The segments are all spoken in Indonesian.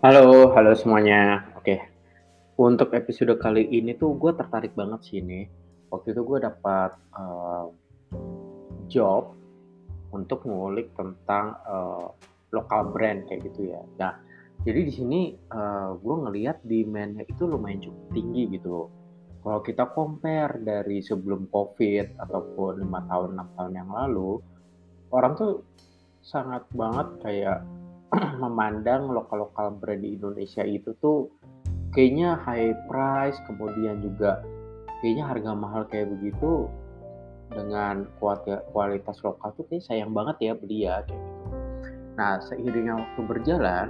Halo, halo semuanya. Oke, untuk episode kali ini tuh gue tertarik banget sih ini. Waktu itu gue dapat uh, job untuk ngulik tentang uh, lokal brand kayak gitu ya. Nah, jadi di sini uh, gue ngelihat demand-nya itu lumayan cukup tinggi gitu. Kalau kita compare dari sebelum COVID ataupun lima tahun enam tahun yang lalu, orang tuh sangat banget kayak memandang lokal-lokal brand di Indonesia itu tuh kayaknya high price, kemudian juga kayaknya harga mahal kayak begitu dengan kualitas lokal tuh kayak sayang banget ya beli ya kayak gitu. Nah, seiringnya waktu berjalan,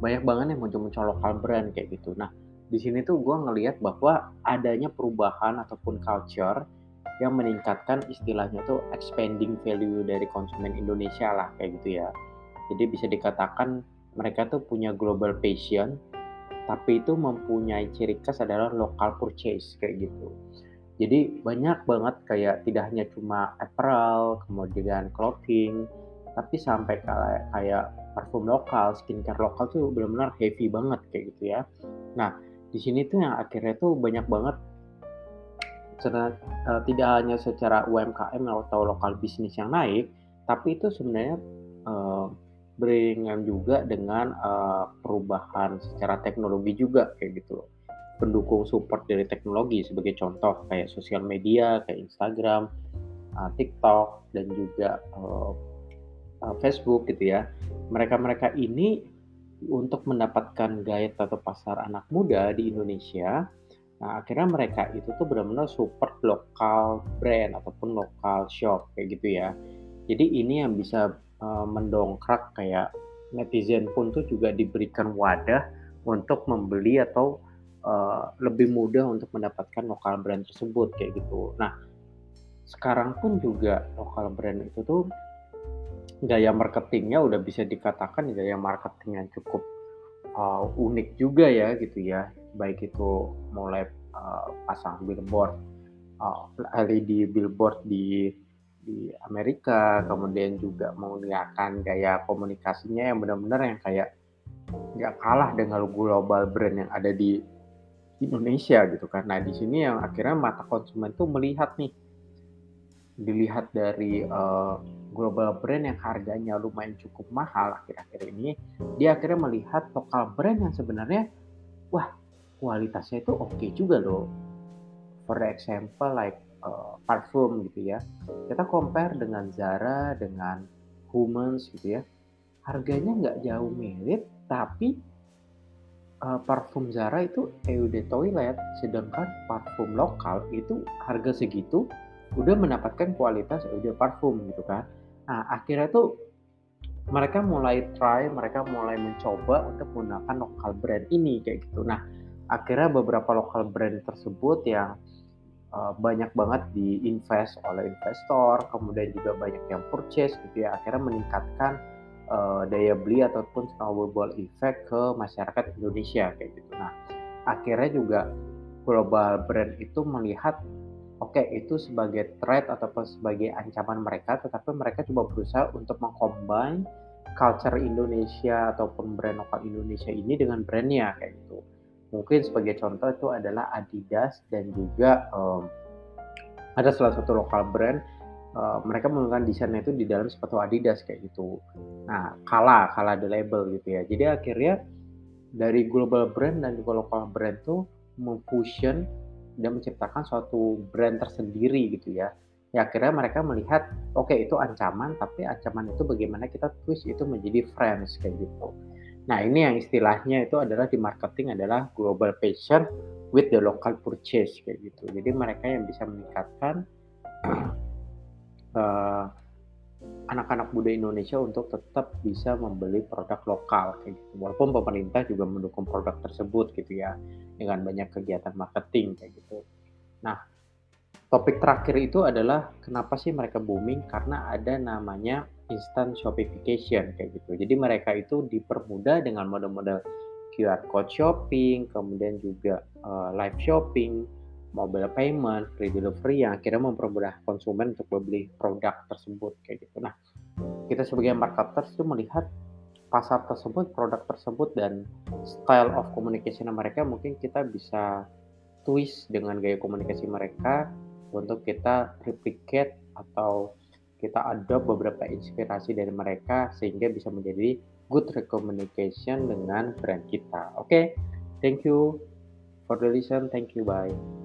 banyak banget yang muncul-muncul lokal brand kayak gitu. Nah, di sini tuh gue ngelihat bahwa adanya perubahan ataupun culture yang meningkatkan istilahnya tuh expanding value dari konsumen Indonesia lah kayak gitu ya. Jadi bisa dikatakan mereka tuh punya global passion, tapi itu mempunyai ciri khas adalah local purchase kayak gitu. Jadi banyak banget kayak tidak hanya cuma apparel, kemudian clothing, tapi sampai kayak kayak parfum lokal, skincare lokal tuh benar-benar heavy banget kayak gitu ya. Nah, di sini tuh yang akhirnya tuh banyak banget secara, uh, tidak hanya secara UMKM atau lokal bisnis yang naik, tapi itu sebenarnya uh, beringan juga dengan uh, perubahan secara teknologi juga kayak gitu loh. Pendukung support dari teknologi sebagai contoh kayak sosial media kayak Instagram, uh, TikTok dan juga uh, uh, Facebook gitu ya. Mereka-mereka ini untuk mendapatkan gaya atau pasar anak muda di Indonesia, nah akhirnya mereka itu tuh benar-benar support lokal brand ataupun lokal shop kayak gitu ya. Jadi ini yang bisa uh, mendongkrak kayak netizen pun tuh juga diberikan wadah untuk membeli atau uh, lebih mudah untuk mendapatkan lokal brand tersebut kayak gitu. Nah, sekarang pun juga lokal brand itu tuh gaya marketingnya udah bisa dikatakan gaya marketing yang cukup uh, unik juga ya gitu ya. Baik itu mulai uh, pasang billboard, uh, LED billboard di di Amerika, kemudian juga menggunakan gaya komunikasinya yang benar-benar yang kayak nggak kalah dengan global brand yang ada di Indonesia gitu kan. Nah di sini yang akhirnya mata konsumen tuh melihat nih, dilihat dari uh, global brand yang harganya lumayan cukup mahal akhir-akhir ini, dia akhirnya melihat lokal brand yang sebenarnya, wah kualitasnya itu oke okay juga loh. For example like uh, parfum gitu ya. Kita compare dengan Zara dengan Humans gitu ya. Harganya nggak jauh mirip tapi uh, parfum Zara itu Eau de Toilet sedangkan parfum lokal itu harga segitu udah mendapatkan kualitas Eau de Parfum gitu kan. Nah akhirnya tuh mereka mulai try, mereka mulai mencoba untuk menggunakan lokal brand ini kayak gitu. Nah, akhirnya beberapa lokal brand tersebut yang uh, banyak banget diinvest oleh investor, kemudian juga banyak yang purchase gitu ya, akhirnya meningkatkan uh, daya beli ataupun snowball effect ke masyarakat Indonesia kayak gitu. Nah, akhirnya juga global brand itu melihat oke okay, itu sebagai threat ataupun sebagai ancaman mereka, tetapi mereka coba berusaha untuk mengcombine culture Indonesia ataupun brand lokal Indonesia ini dengan brandnya kayak gitu mungkin sebagai contoh itu adalah Adidas dan juga um, ada salah satu lokal brand uh, mereka menggunakan desainnya itu di dalam sepatu Adidas kayak gitu. Nah, kalah kalah the label gitu ya. Jadi akhirnya dari global brand dan juga lokal brand tuh memfusion dan menciptakan suatu brand tersendiri gitu ya. Ya akhirnya mereka melihat oke okay, itu ancaman tapi ancaman itu bagaimana kita twist itu menjadi friends kayak gitu. Nah, ini yang istilahnya itu adalah di marketing adalah global passion with the local purchase kayak gitu. Jadi mereka yang bisa meningkatkan uh, anak-anak muda Indonesia untuk tetap bisa membeli produk lokal kayak gitu. Walaupun pemerintah juga mendukung produk tersebut gitu ya dengan banyak kegiatan marketing kayak gitu. Nah, topik terakhir itu adalah kenapa sih mereka booming karena ada namanya instant shopification kayak gitu. Jadi mereka itu dipermudah dengan model-model QR code shopping, kemudian juga uh, live shopping, mobile payment, free delivery yang akhirnya mempermudah konsumen untuk membeli produk tersebut kayak gitu. Nah, kita sebagai marketers itu melihat pasar tersebut, produk tersebut, dan style of communication mereka mungkin kita bisa twist dengan gaya komunikasi mereka untuk kita replicate atau kita adopt beberapa inspirasi dari mereka sehingga bisa menjadi good communication dengan brand kita. Oke, okay? thank you for the listen. Thank you. Bye.